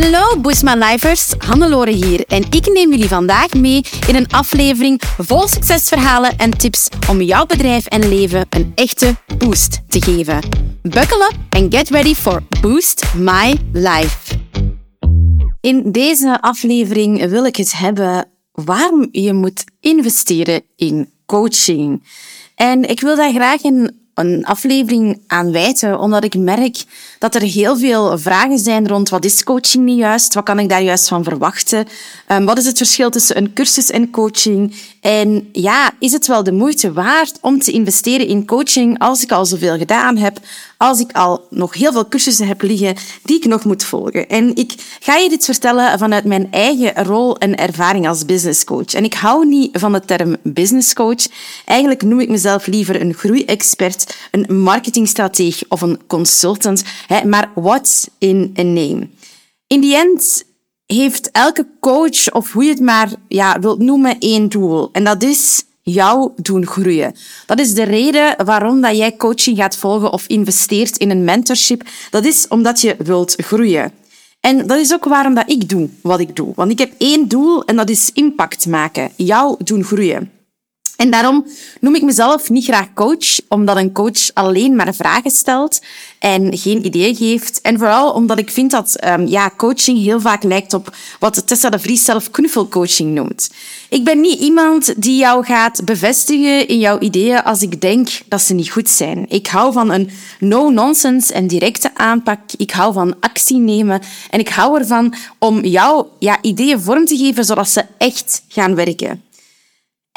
Hallo Boosma Lifers, Hannelore hier en ik neem jullie vandaag mee in een aflevering vol succesverhalen en tips om jouw bedrijf en leven een echte boost te geven. Buckle up and get ready for Boost My Life. In deze aflevering wil ik het hebben waarom je moet investeren in coaching. En ik wil daar graag een, een aflevering aan wijten, omdat ik merk dat er heel veel vragen zijn rond wat is coaching nu juist, wat kan ik daar juist van verwachten, um, wat is het verschil tussen een cursus en coaching en ja, is het wel de moeite waard om te investeren in coaching als ik al zoveel gedaan heb, als ik al nog heel veel cursussen heb liggen die ik nog moet volgen. En ik ga je dit vertellen vanuit mijn eigen rol en ervaring als business coach. En ik hou niet van de term business coach. Eigenlijk noem ik mezelf liever een groeiexpert, een marketingstrateeg of een consultant. Maar what's in a name? In the end heeft elke coach, of hoe je het maar ja, wilt noemen, één doel. En dat is jou doen groeien. Dat is de reden waarom dat jij coaching gaat volgen of investeert in een mentorship. Dat is omdat je wilt groeien. En dat is ook waarom dat ik doe wat ik doe. Want ik heb één doel en dat is impact maken. Jou doen groeien. En daarom noem ik mezelf niet graag coach, omdat een coach alleen maar vragen stelt en geen idee geeft. En vooral omdat ik vind dat um, ja, coaching heel vaak lijkt op wat Tessa de Vries zelf knuffelcoaching noemt. Ik ben niet iemand die jou gaat bevestigen in jouw ideeën als ik denk dat ze niet goed zijn. Ik hou van een no-nonsense en directe aanpak. Ik hou van actie nemen en ik hou ervan om jouw ja, ideeën vorm te geven zodat ze echt gaan werken.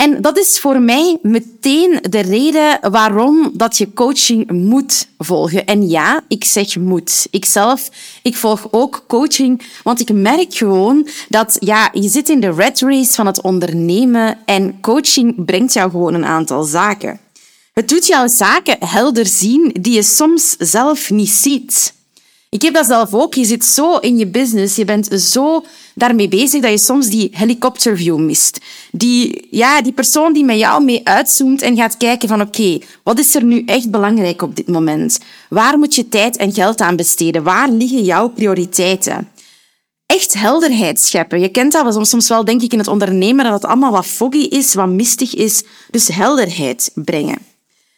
En dat is voor mij meteen de reden waarom dat je coaching moet volgen. En ja, ik zeg moet. Ikzelf, ik volg ook coaching, want ik merk gewoon dat ja, je zit in de red race van het ondernemen en coaching brengt jou gewoon een aantal zaken. Het doet jouw zaken helder zien die je soms zelf niet ziet. Ik heb dat zelf ook. Je zit zo in je business, je bent zo daarmee bezig dat je soms die helikopterview mist. Die, ja, die persoon die met jou mee uitzoomt en gaat kijken van oké, wat is er nu echt belangrijk op dit moment? Waar moet je tijd en geld aan besteden? Waar liggen jouw prioriteiten? Echt helderheid scheppen. Je kent dat soms wel, denk ik, in het ondernemen dat het allemaal wat foggy is, wat mistig is. Dus helderheid brengen.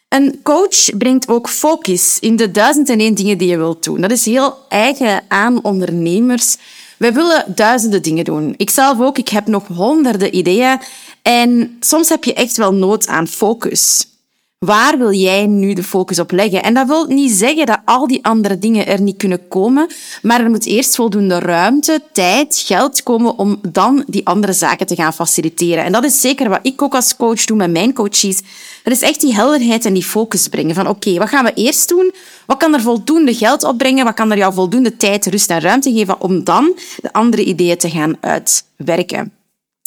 Een coach brengt ook focus in de duizend en één dingen die je wilt doen. Dat is heel eigen aan ondernemers. Wij willen duizenden dingen doen. Ikzelf ook, ik heb nog honderden ideeën. En soms heb je echt wel nood aan focus. Waar wil jij nu de focus op leggen? En dat wil niet zeggen dat al die andere dingen er niet kunnen komen, maar er moet eerst voldoende ruimte, tijd, geld komen om dan die andere zaken te gaan faciliteren. En dat is zeker wat ik ook als coach doe met mijn coaches. Dat is echt die helderheid en die focus brengen van oké, wat gaan we eerst doen? Wat kan er voldoende geld opbrengen? Wat kan er jou voldoende tijd, rust en ruimte geven om dan de andere ideeën te gaan uitwerken?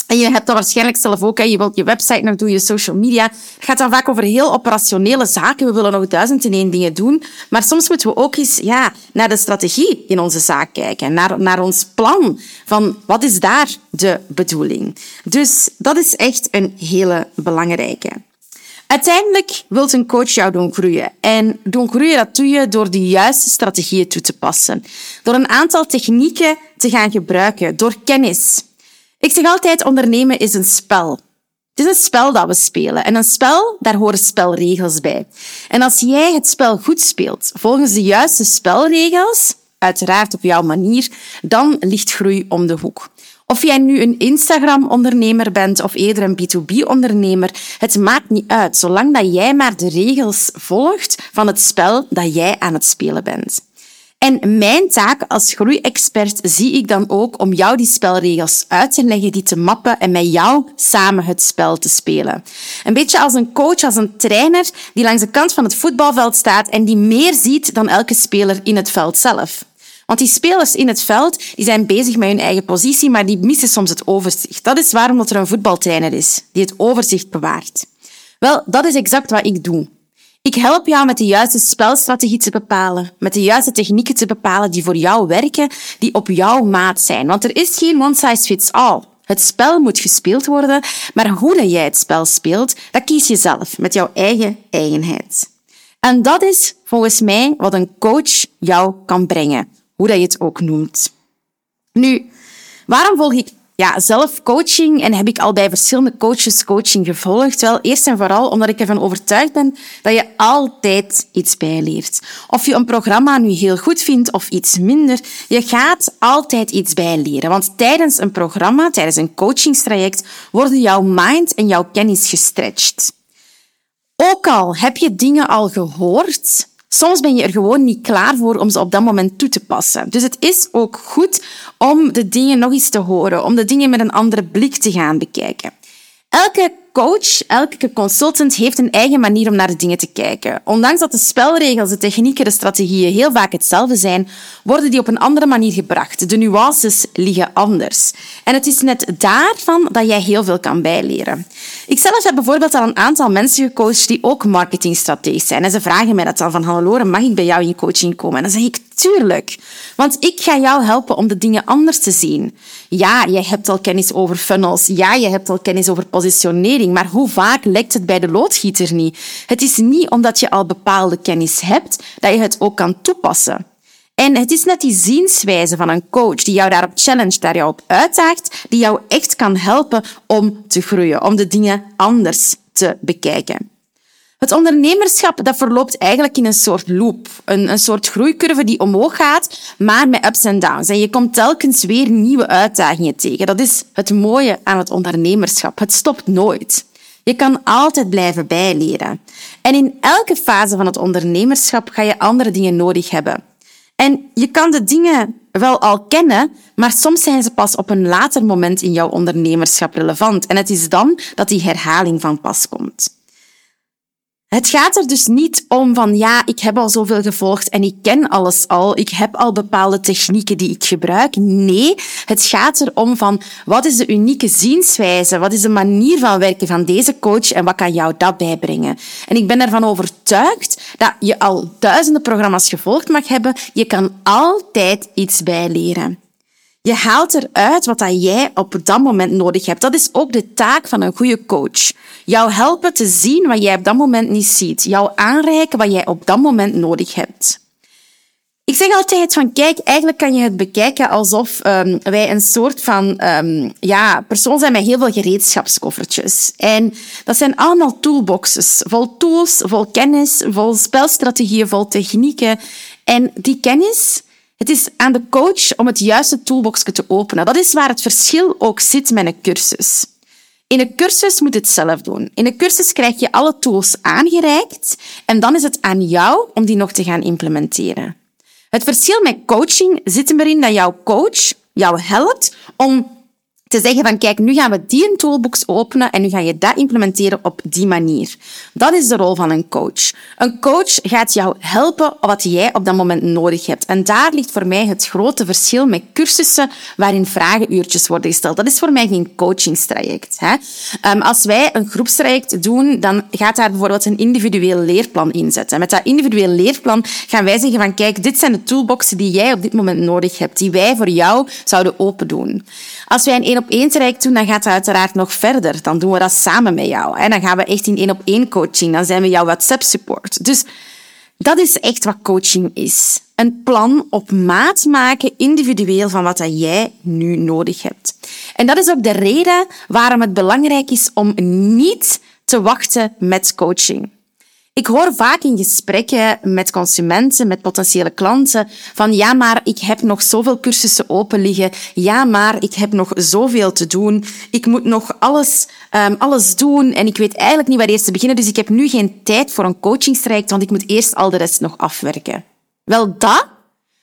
En je hebt dat waarschijnlijk zelf ook. Hè. Je wilt je website nog doen, je social media. Het gaat dan vaak over heel operationele zaken. We willen nog duizend en één dingen doen. Maar soms moeten we ook eens ja, naar de strategie in onze zaak kijken. Naar, naar ons plan. Van wat is daar de bedoeling? Dus dat is echt een hele belangrijke. Uiteindelijk wil een coach jou doen groeien. En doen groeien, dat doe je door de juiste strategieën toe te passen. Door een aantal technieken te gaan gebruiken. Door kennis. Ik zeg altijd, ondernemen is een spel. Het is een spel dat we spelen. En een spel, daar horen spelregels bij. En als jij het spel goed speelt, volgens de juiste spelregels, uiteraard op jouw manier, dan ligt groei om de hoek. Of jij nu een Instagram-ondernemer bent of eerder een B2B-ondernemer, het maakt niet uit, zolang dat jij maar de regels volgt van het spel dat jij aan het spelen bent. En mijn taak als groeiexpert zie ik dan ook om jou die spelregels uit te leggen, die te mappen en met jou samen het spel te spelen. Een beetje als een coach, als een trainer die langs de kant van het voetbalveld staat en die meer ziet dan elke speler in het veld zelf. Want die spelers in het veld die zijn bezig met hun eigen positie, maar die missen soms het overzicht. Dat is waarom er een voetbaltrainer is, die het overzicht bewaart. Wel, dat is exact wat ik doe. Ik help jou met de juiste spelstrategie te bepalen, met de juiste technieken te bepalen die voor jou werken, die op jouw maat zijn. Want er is geen one size fits all. Het spel moet gespeeld worden, maar hoe jij het spel speelt, dat kies je zelf met jouw eigen eigenheid. En dat is volgens mij wat een coach jou kan brengen, hoe dat je het ook noemt. Nu, waarom volg ik ja, zelf coaching en heb ik al bij verschillende coaches coaching gevolgd? Wel, eerst en vooral omdat ik ervan overtuigd ben dat je altijd iets bijleert. Of je een programma nu heel goed vindt of iets minder, je gaat altijd iets bijleren. Want tijdens een programma, tijdens een coachingstraject, worden jouw mind en jouw kennis gestretched. Ook al heb je dingen al gehoord, Soms ben je er gewoon niet klaar voor om ze op dat moment toe te passen. Dus het is ook goed om de dingen nog eens te horen, om de dingen met een andere blik te gaan bekijken. Elke coach, elke consultant heeft een eigen manier om naar de dingen te kijken. Ondanks dat de spelregels, de technieken, de strategieën heel vaak hetzelfde zijn, worden die op een andere manier gebracht. De nuances liggen anders. En het is net daarvan dat jij heel veel kan bijleren. Ik zelf heb bijvoorbeeld al een aantal mensen gecoacht die ook marketingstrateeg zijn. En ze vragen mij dat dan van, hallo mag ik bij jou in coaching komen? En dan zeg ik, tuurlijk. Want ik ga jou helpen om de dingen anders te zien. Ja, jij hebt al kennis over funnels. Ja, je hebt al kennis over positionering. Maar hoe vaak lekt het bij de loodgieter niet? Het is niet omdat je al bepaalde kennis hebt, dat je het ook kan toepassen. En het is net die zienswijze van een coach die jou daarop challenge, daar jou op uitdaagt, die jou echt kan helpen om te groeien, om de dingen anders te bekijken. Het ondernemerschap dat verloopt eigenlijk in een soort loop, een, een soort groeicurve die omhoog gaat, maar met ups en downs. En je komt telkens weer nieuwe uitdagingen tegen. Dat is het mooie aan het ondernemerschap. Het stopt nooit. Je kan altijd blijven bijleren. En in elke fase van het ondernemerschap ga je andere dingen nodig hebben. En je kan de dingen wel al kennen, maar soms zijn ze pas op een later moment in jouw ondernemerschap relevant. En het is dan dat die herhaling van pas komt. Het gaat er dus niet om van ja, ik heb al zoveel gevolgd en ik ken alles al, ik heb al bepaalde technieken die ik gebruik. Nee, het gaat erom van wat is de unieke zienswijze, wat is de manier van werken van deze coach en wat kan jou dat bijbrengen. En ik ben ervan overtuigd dat je al duizenden programma's gevolgd mag hebben, je kan altijd iets bijleren. Je haalt eruit wat dat jij op dat moment nodig hebt. Dat is ook de taak van een goede coach. Jou helpen te zien wat jij op dat moment niet ziet. Jou aanreiken wat jij op dat moment nodig hebt. Ik zeg altijd van, kijk, eigenlijk kan je het bekijken alsof um, wij een soort van um, ja, persoon zijn met heel veel gereedschapskoffertjes. En dat zijn allemaal toolboxes, vol tools, vol kennis, vol spelstrategieën, vol technieken. En die kennis, het is aan de coach om het juiste toolboxje te openen. Dat is waar het verschil ook zit met een cursus. In een cursus moet het zelf doen. In een cursus krijg je alle tools aangereikt en dan is het aan jou om die nog te gaan implementeren. Het verschil met coaching zit erin dat jouw coach jou helpt om te zeggen van kijk, nu gaan we die toolbox openen en nu ga je dat implementeren op die manier. Dat is de rol van een coach. Een coach gaat jou helpen wat jij op dat moment nodig hebt. En daar ligt voor mij het grote verschil met cursussen waarin vragenuurtjes worden gesteld. Dat is voor mij geen coachingstraject. Hè? Um, als wij een groepstraject doen, dan gaat daar bijvoorbeeld een individueel leerplan in zetten. Met dat individueel leerplan gaan wij zeggen van kijk, dit zijn de toolboxen die jij op dit moment nodig hebt, die wij voor jou zouden open doen. Als wij een op één traject doen, dan gaat het uiteraard nog verder. Dan doen we dat samen met jou. En dan gaan we echt in één op één coaching. Dan zijn we jouw WhatsApp support. Dus dat is echt wat coaching is. Een plan op maat maken, individueel, van wat dat jij nu nodig hebt. En dat is ook de reden waarom het belangrijk is om niet te wachten met coaching. Ik hoor vaak in gesprekken met consumenten, met potentiële klanten, van ja, maar ik heb nog zoveel cursussen open liggen. Ja, maar ik heb nog zoveel te doen. Ik moet nog alles, um, alles doen en ik weet eigenlijk niet waar eerst te beginnen. Dus ik heb nu geen tijd voor een coachingstraject, want ik moet eerst al de rest nog afwerken. Wel, dat,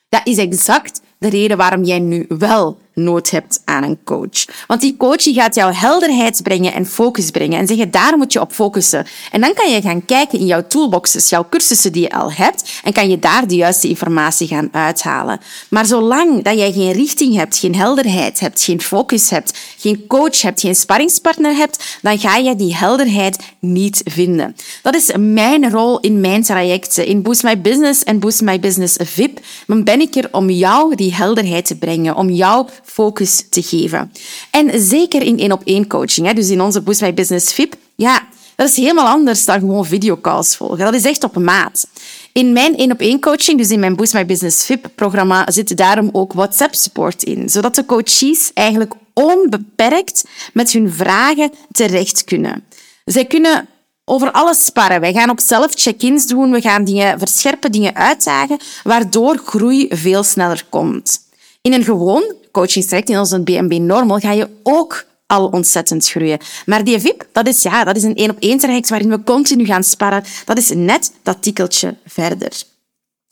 dat is exact de reden waarom jij nu wel nood hebt aan een coach. Want die coach die gaat jou helderheid brengen en focus brengen en zeggen, daar moet je op focussen. En dan kan je gaan kijken in jouw toolboxes, jouw cursussen die je al hebt, en kan je daar de juiste informatie gaan uithalen. Maar zolang dat jij geen richting hebt, geen helderheid hebt, geen focus hebt, geen coach hebt, geen sparringspartner hebt, dan ga je die helderheid niet vinden. Dat is mijn rol in mijn trajecten. In Boost My Business en Boost My Business VIP dan ben ik er om jou die helderheid te brengen, om jou focus te geven. En zeker in één op één coaching, hè, dus in onze Boost My Business VIP, ja, dat is helemaal anders dan gewoon videocalls volgen. Dat is echt op maat. In mijn één op één coaching, dus in mijn Boost My Business VIP programma, zit daarom ook WhatsApp support in, zodat de coaches eigenlijk onbeperkt met hun vragen terecht kunnen. Zij kunnen over alles sparren. Wij gaan ook zelf check-ins doen. We gaan dingen verscherpen, dingen uitdagen, waardoor groei veel sneller komt. In een gewoon coachingstraject, in onze BNB Normal, ga je ook al ontzettend groeien. Maar die VIP, dat is, ja, dat is een één-op-één traject waarin we continu gaan sparren. Dat is net dat tikkeltje verder.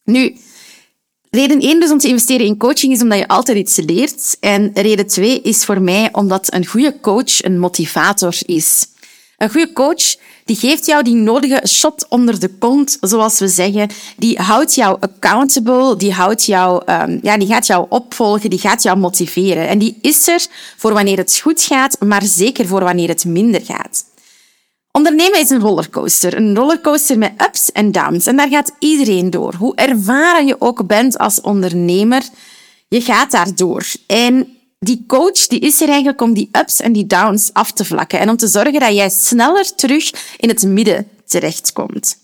Nu, reden één dus om te investeren in coaching is omdat je altijd iets leert. En reden twee is voor mij omdat een goede coach een motivator is. Een goede coach die geeft jou die nodige shot onder de kont, zoals we zeggen. Die houdt jou accountable, die, houdt jou, um, ja, die gaat jou opvolgen, die gaat jou motiveren. En die is er voor wanneer het goed gaat, maar zeker voor wanneer het minder gaat. Ondernemen is een rollercoaster. Een rollercoaster met ups en downs. En daar gaat iedereen door. Hoe ervaren je ook bent als ondernemer, je gaat daar door. En die coach die is er eigenlijk om die ups en die downs af te vlakken en om te zorgen dat jij sneller terug in het midden terechtkomt.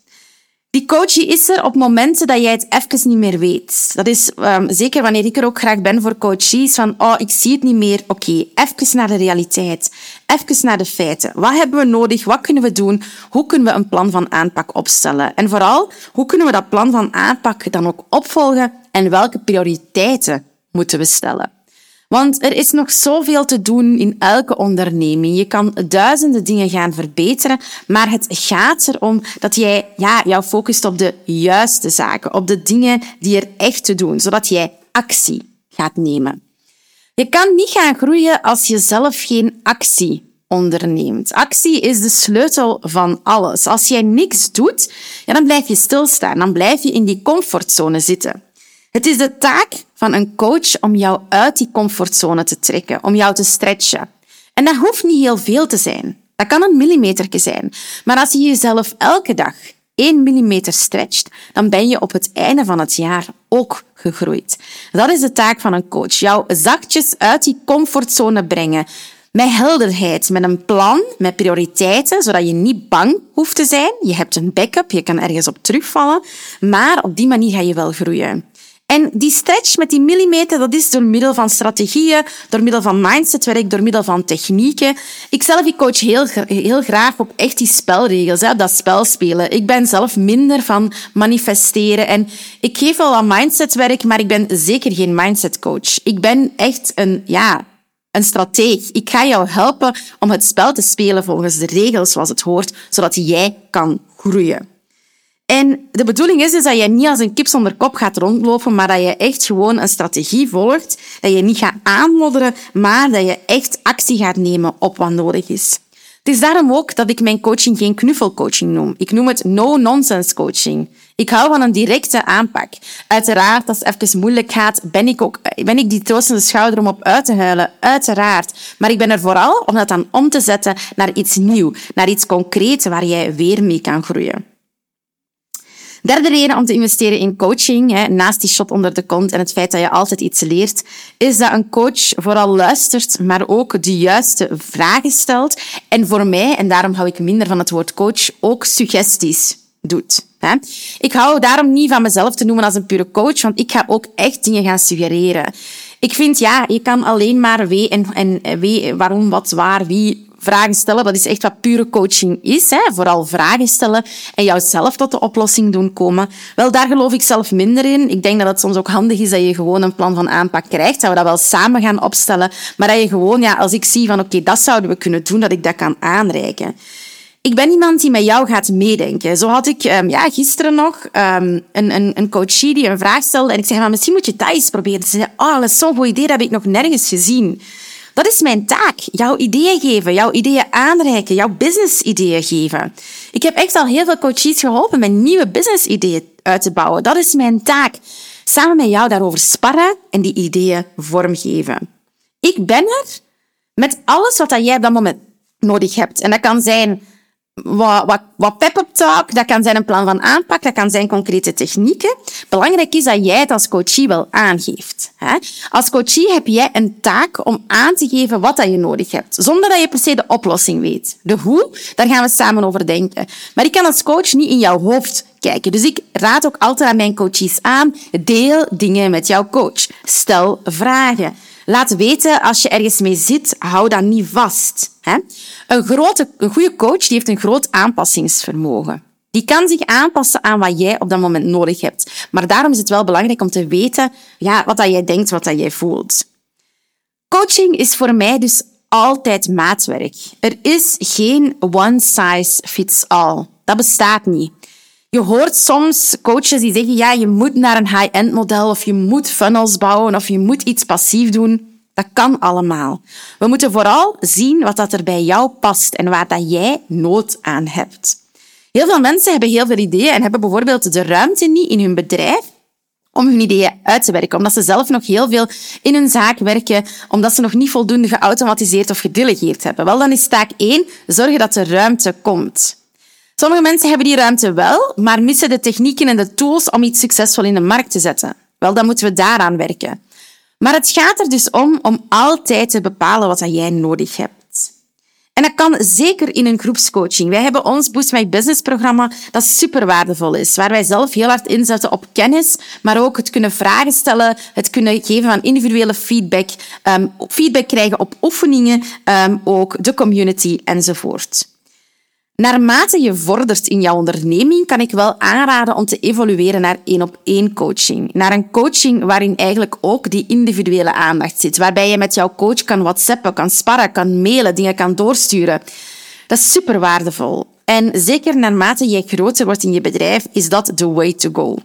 Die coach die is er op momenten dat jij het even niet meer weet. Dat is um, zeker wanneer ik er ook graag ben voor coaches, van oh, ik zie het niet meer. Oké, okay, even naar de realiteit. Even naar de feiten. Wat hebben we nodig? Wat kunnen we doen? Hoe kunnen we een plan van aanpak opstellen? En vooral, hoe kunnen we dat plan van aanpak dan ook opvolgen? En welke prioriteiten moeten we stellen? Want er is nog zoveel te doen in elke onderneming. Je kan duizenden dingen gaan verbeteren, maar het gaat erom dat jij ja, jou focust op de juiste zaken, op de dingen die er echt te doen, zodat jij actie gaat nemen. Je kan niet gaan groeien als je zelf geen actie onderneemt. Actie is de sleutel van alles. Als jij niks doet, ja, dan blijf je stilstaan, dan blijf je in die comfortzone zitten. Het is de taak van een coach om jou uit die comfortzone te trekken, om jou te stretchen. En dat hoeft niet heel veel te zijn. Dat kan een millimeter zijn. Maar als je jezelf elke dag 1 millimeter stretcht, dan ben je op het einde van het jaar ook gegroeid. Dat is de taak van een coach. Jou zachtjes uit die comfortzone brengen. Met helderheid, met een plan, met prioriteiten, zodat je niet bang hoeft te zijn. Je hebt een backup, je kan ergens op terugvallen. Maar op die manier ga je wel groeien. En die stretch met die millimeter, dat is door middel van strategieën, door middel van mindsetwerk, door middel van technieken. Ik zelf ik coach heel, heel graag op echt die spelregels, hè, dat spel spelen. Ik ben zelf minder van manifesteren en ik geef wel wat mindsetwerk, maar ik ben zeker geen mindsetcoach. Ik ben echt een, ja, een strateeg. Ik ga jou helpen om het spel te spelen volgens de regels zoals het hoort, zodat jij kan groeien. En de bedoeling is, is dat je niet als een kip zonder kop gaat rondlopen, maar dat je echt gewoon een strategie volgt. Dat je niet gaat aanmodderen, maar dat je echt actie gaat nemen op wat nodig is. Het is daarom ook dat ik mijn coaching geen knuffelcoaching noem. Ik noem het no-nonsense coaching. Ik hou van een directe aanpak. Uiteraard, als het even moeilijk gaat, ben ik, ook, ben ik die troostende schouder om op uit te huilen. Uiteraard. Maar ik ben er vooral om dat dan om te zetten naar iets nieuws, naar iets concreets waar jij weer mee kan groeien. Derde reden om te investeren in coaching, hè, naast die shot onder de kont en het feit dat je altijd iets leert, is dat een coach vooral luistert, maar ook de juiste vragen stelt. En voor mij, en daarom hou ik minder van het woord coach, ook suggesties doet. Hè. Ik hou daarom niet van mezelf te noemen als een pure coach, want ik ga ook echt dingen gaan suggereren. Ik vind, ja, je kan alleen maar wie en, en wie, waarom, wat, waar, wie vragen stellen, dat is echt wat pure coaching is. Hè? Vooral vragen stellen en jouzelf tot de oplossing doen komen. Wel, daar geloof ik zelf minder in. Ik denk dat het soms ook handig is dat je gewoon een plan van aanpak krijgt, dat we dat wel samen gaan opstellen, maar dat je gewoon, ja, als ik zie van oké, dat zouden we kunnen doen, dat ik dat kan aanreiken. Ik ben iemand die met jou gaat meedenken. Zo had ik um, ja, gisteren nog um, een, een, een coachie die een vraag stelde en ik zei, misschien moet je dat proberen. Ze zei, oh, dat is zo'n goed idee, dat heb ik nog nergens gezien. Dat is mijn taak. Jouw ideeën geven, jouw ideeën aanreiken, jouw business-ideeën geven. Ik heb echt al heel veel coaches geholpen met nieuwe business-ideeën uit te bouwen. Dat is mijn taak. Samen met jou daarover sparren en die ideeën vormgeven. Ik ben er met alles wat jij op dat moment nodig hebt. En dat kan zijn wat, wat, wat pep-up talk, dat kan zijn een plan van aanpak, dat kan zijn concrete technieken. Belangrijk is dat jij het als coachie wel aangeeft. Hè? Als coachie heb jij een taak om aan te geven wat dat je nodig hebt, zonder dat je per se de oplossing weet. De hoe, daar gaan we samen over denken. Maar ik kan als coach niet in jouw hoofd kijken. Dus ik raad ook altijd aan mijn coaches aan, deel dingen met jouw coach. Stel vragen. Laat weten als je ergens mee zit, hou dat niet vast. Hè? Een, grote, een goede coach die heeft een groot aanpassingsvermogen. Die kan zich aanpassen aan wat jij op dat moment nodig hebt. Maar daarom is het wel belangrijk om te weten ja, wat dat jij denkt, wat dat jij voelt. Coaching is voor mij dus altijd maatwerk. Er is geen one size fits all. Dat bestaat niet. Je hoort soms coaches die zeggen, ja, je moet naar een high-end model of je moet funnels bouwen of je moet iets passief doen. Dat kan allemaal. We moeten vooral zien wat dat er bij jou past en waar dat jij nood aan hebt. Heel veel mensen hebben heel veel ideeën en hebben bijvoorbeeld de ruimte niet in hun bedrijf om hun ideeën uit te werken, omdat ze zelf nog heel veel in hun zaak werken, omdat ze nog niet voldoende geautomatiseerd of gedelegeerd hebben. Wel, dan is taak 1 zorgen dat er ruimte komt. Sommige mensen hebben die ruimte wel, maar missen de technieken en de tools om iets succesvol in de markt te zetten. Wel, dan moeten we daaraan werken. Maar het gaat er dus om om altijd te bepalen wat jij nodig hebt. En dat kan zeker in een groepscoaching. Wij hebben ons Boost My Business programma dat super waardevol is, waar wij zelf heel hard inzetten op kennis, maar ook het kunnen vragen stellen, het kunnen geven van individuele feedback, um, feedback krijgen op oefeningen, um, ook de community enzovoort. Naarmate je vordert in jouw onderneming, kan ik wel aanraden om te evolueren naar één op één coaching. Naar een coaching waarin eigenlijk ook die individuele aandacht zit. Waarbij je met jouw coach kan whatsappen, kan sparren, kan mailen, dingen kan doorsturen. Dat is super waardevol. En zeker naarmate je groter wordt in je bedrijf, is dat the way to go.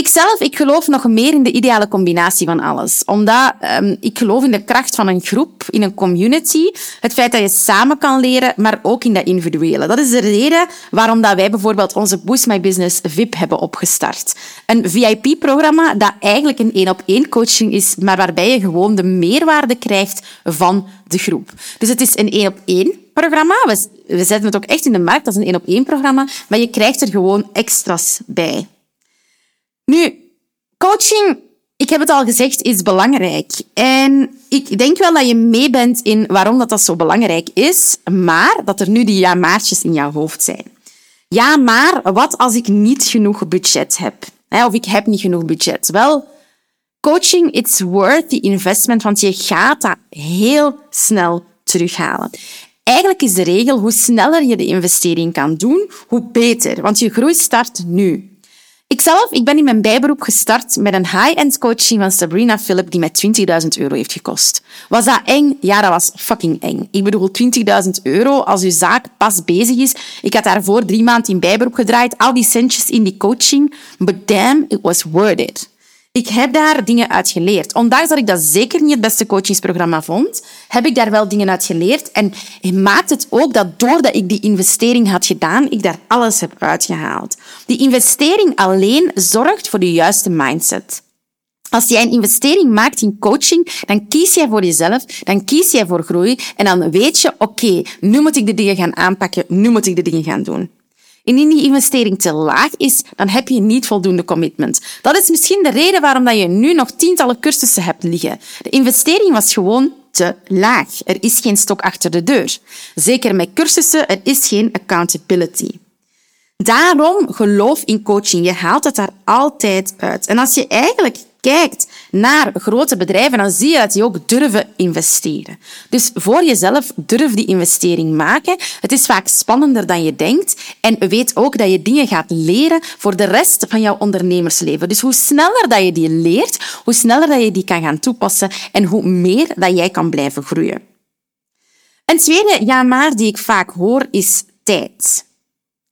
Ikzelf, ik geloof nog meer in de ideale combinatie van alles. Omdat um, ik geloof in de kracht van een groep, in een community. Het feit dat je samen kan leren, maar ook in dat individuele. Dat is de reden waarom dat wij bijvoorbeeld onze Boost My Business VIP hebben opgestart. Een VIP-programma dat eigenlijk een één-op-één coaching is, maar waarbij je gewoon de meerwaarde krijgt van de groep. Dus het is een één-op-één programma. We, zetten het ook echt in de markt als een één-op-één programma, maar je krijgt er gewoon extra's bij. Nu, coaching, ik heb het al gezegd, is belangrijk. En ik denk wel dat je mee bent in waarom dat, dat zo belangrijk is, maar dat er nu die ja-maartjes in jouw hoofd zijn. Ja, maar wat als ik niet genoeg budget heb? Of ik heb niet genoeg budget? Wel, coaching, it's worth the investment, want je gaat dat heel snel terughalen. Eigenlijk is de regel, hoe sneller je de investering kan doen, hoe beter, want je groei start nu. Ikzelf, ik ben in mijn bijberoep gestart met een high-end coaching van Sabrina Philip die mij 20.000 euro heeft gekost. Was dat eng? Ja, dat was fucking eng. Ik bedoel, 20.000 euro als uw zaak pas bezig is. Ik had daarvoor drie maanden in bijberoep gedraaid, al die centjes in die coaching. But damn, it was worth it. Ik heb daar dingen uit geleerd. Ondanks dat ik dat zeker niet het beste coachingsprogramma vond, heb ik daar wel dingen uit geleerd. En maakt het ook dat doordat ik die investering had gedaan, ik daar alles heb uitgehaald. Die investering alleen zorgt voor de juiste mindset. Als jij een investering maakt in coaching, dan kies jij voor jezelf, dan kies jij voor groei en dan weet je, oké, nu moet ik de dingen gaan aanpakken, nu moet ik de dingen gaan doen. Indien die investering te laag is, dan heb je niet voldoende commitment. Dat is misschien de reden waarom dat je nu nog tientallen cursussen hebt liggen. De investering was gewoon te laag. Er is geen stok achter de deur. Zeker met cursussen, er is geen accountability. Daarom geloof in coaching. Je haalt het daar altijd uit. En als je eigenlijk kijkt naar grote bedrijven, dan zie je dat die ook durven investeren. Dus voor jezelf durf die investering maken. Het is vaak spannender dan je denkt. En weet ook dat je dingen gaat leren voor de rest van jouw ondernemersleven. Dus hoe sneller dat je die leert, hoe sneller dat je die kan gaan toepassen en hoe meer dat jij kan blijven groeien. Een tweede ja maar die ik vaak hoor is tijd.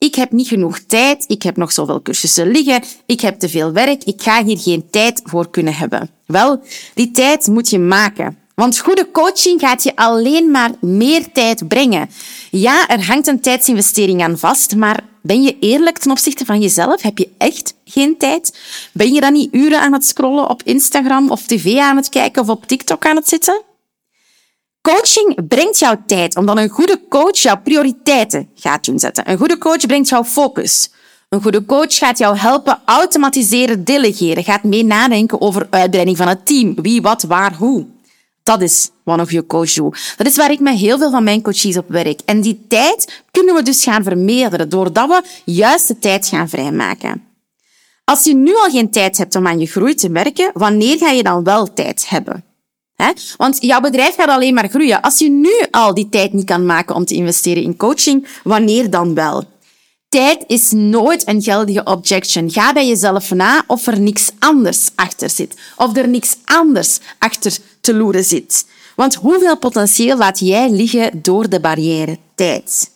Ik heb niet genoeg tijd, ik heb nog zoveel cursussen liggen, ik heb te veel werk, ik ga hier geen tijd voor kunnen hebben. Wel, die tijd moet je maken. Want goede coaching gaat je alleen maar meer tijd brengen. Ja, er hangt een tijdsinvestering aan vast, maar ben je eerlijk ten opzichte van jezelf? Heb je echt geen tijd? Ben je dan niet uren aan het scrollen op Instagram of tv aan het kijken of op TikTok aan het zitten? Coaching brengt jou tijd, omdat een goede coach jouw prioriteiten gaat doen zetten. Een goede coach brengt jou focus. Een goede coach gaat jou helpen automatiseren, delegeren, gaat mee nadenken over uitbreiding van het team. Wie, wat, waar, hoe. Dat is wat of your coach. Dat is waar ik met heel veel van mijn coaches op werk. En die tijd kunnen we dus gaan vermeerderen, doordat we juist de tijd gaan vrijmaken. Als je nu al geen tijd hebt om aan je groei te werken, wanneer ga je dan wel tijd hebben? Want jouw bedrijf gaat alleen maar groeien. Als je nu al die tijd niet kan maken om te investeren in coaching, wanneer dan wel? Tijd is nooit een geldige objection. Ga bij jezelf na of er niks anders achter zit. Of er niks anders achter te loeren zit. Want hoeveel potentieel laat jij liggen door de barrière tijd?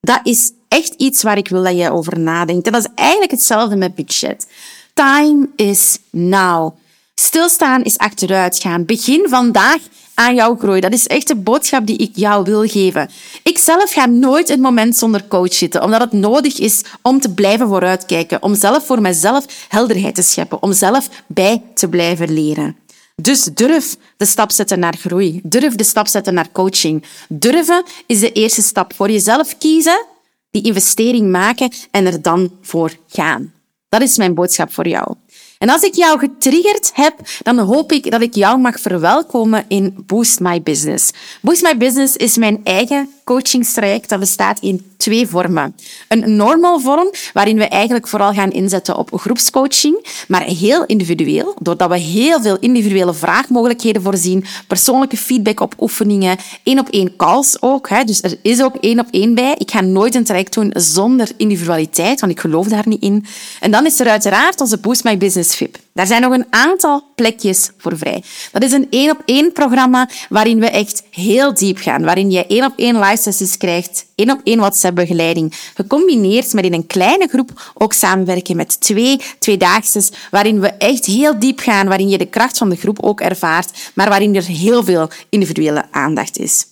Dat is echt iets waar ik wil dat je over nadenkt. En dat is eigenlijk hetzelfde met budget. Time is now. Stilstaan is achteruit gaan. Begin vandaag aan jouw groei. Dat is echt de boodschap die ik jou wil geven. Ik zelf ga nooit een moment zonder coach zitten, omdat het nodig is om te blijven vooruitkijken, om zelf voor mezelf helderheid te scheppen, om zelf bij te blijven leren. Dus durf de stap zetten naar groei. Durf de stap zetten naar coaching. Durven is de eerste stap. Voor jezelf kiezen, die investering maken en er dan voor gaan. Dat is mijn boodschap voor jou. En als ik jou getriggerd heb, dan hoop ik dat ik jou mag verwelkomen in Boost My Business. Boost My Business is mijn eigen coachingstraject. Dat bestaat in twee vormen. Een normal vorm, waarin we eigenlijk vooral gaan inzetten op groepscoaching, maar heel individueel, doordat we heel veel individuele vraagmogelijkheden voorzien, persoonlijke feedback op oefeningen, één op één calls ook. Hè. Dus er is ook één op één bij. Ik ga nooit een traject doen zonder individualiteit, want ik geloof daar niet in. En dan is er uiteraard onze Boost My Business VIP. Daar zijn nog een aantal plekjes voor vrij. Dat is een één op één programma waarin we echt heel diep gaan, waarin je één op één live sessies krijgt, één op één WhatsApp begeleiding, gecombineerd met in een kleine groep ook samenwerken met twee tweedaagse, waarin we echt heel diep gaan, waarin je de kracht van de groep ook ervaart, maar waarin er heel veel individuele aandacht is.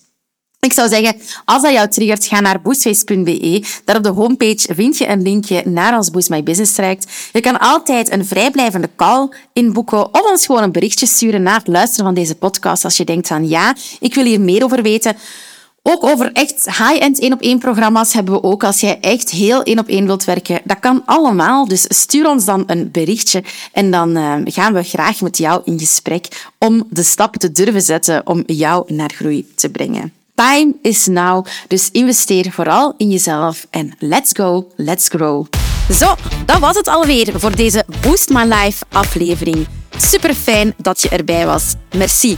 Ik zou zeggen, als dat jou triggert, ga naar boostface.be. Daar op de homepage vind je een linkje naar ons Boost My Business traject. Je kan altijd een vrijblijvende call inboeken of ons gewoon een berichtje sturen na het luisteren van deze podcast als je denkt van ja, ik wil hier meer over weten. Ook over echt high-end één-op-één programma's hebben we ook. Als jij echt heel één op één wilt werken, dat kan allemaal. Dus stuur ons dan een berichtje en dan uh, gaan we graag met jou in gesprek om de stap te durven zetten om jou naar groei te brengen. Time is now, dus investeer vooral in jezelf en let's go, let's grow. Zo, dat was het alweer voor deze Boost My Life aflevering. Super fijn dat je erbij was. Merci.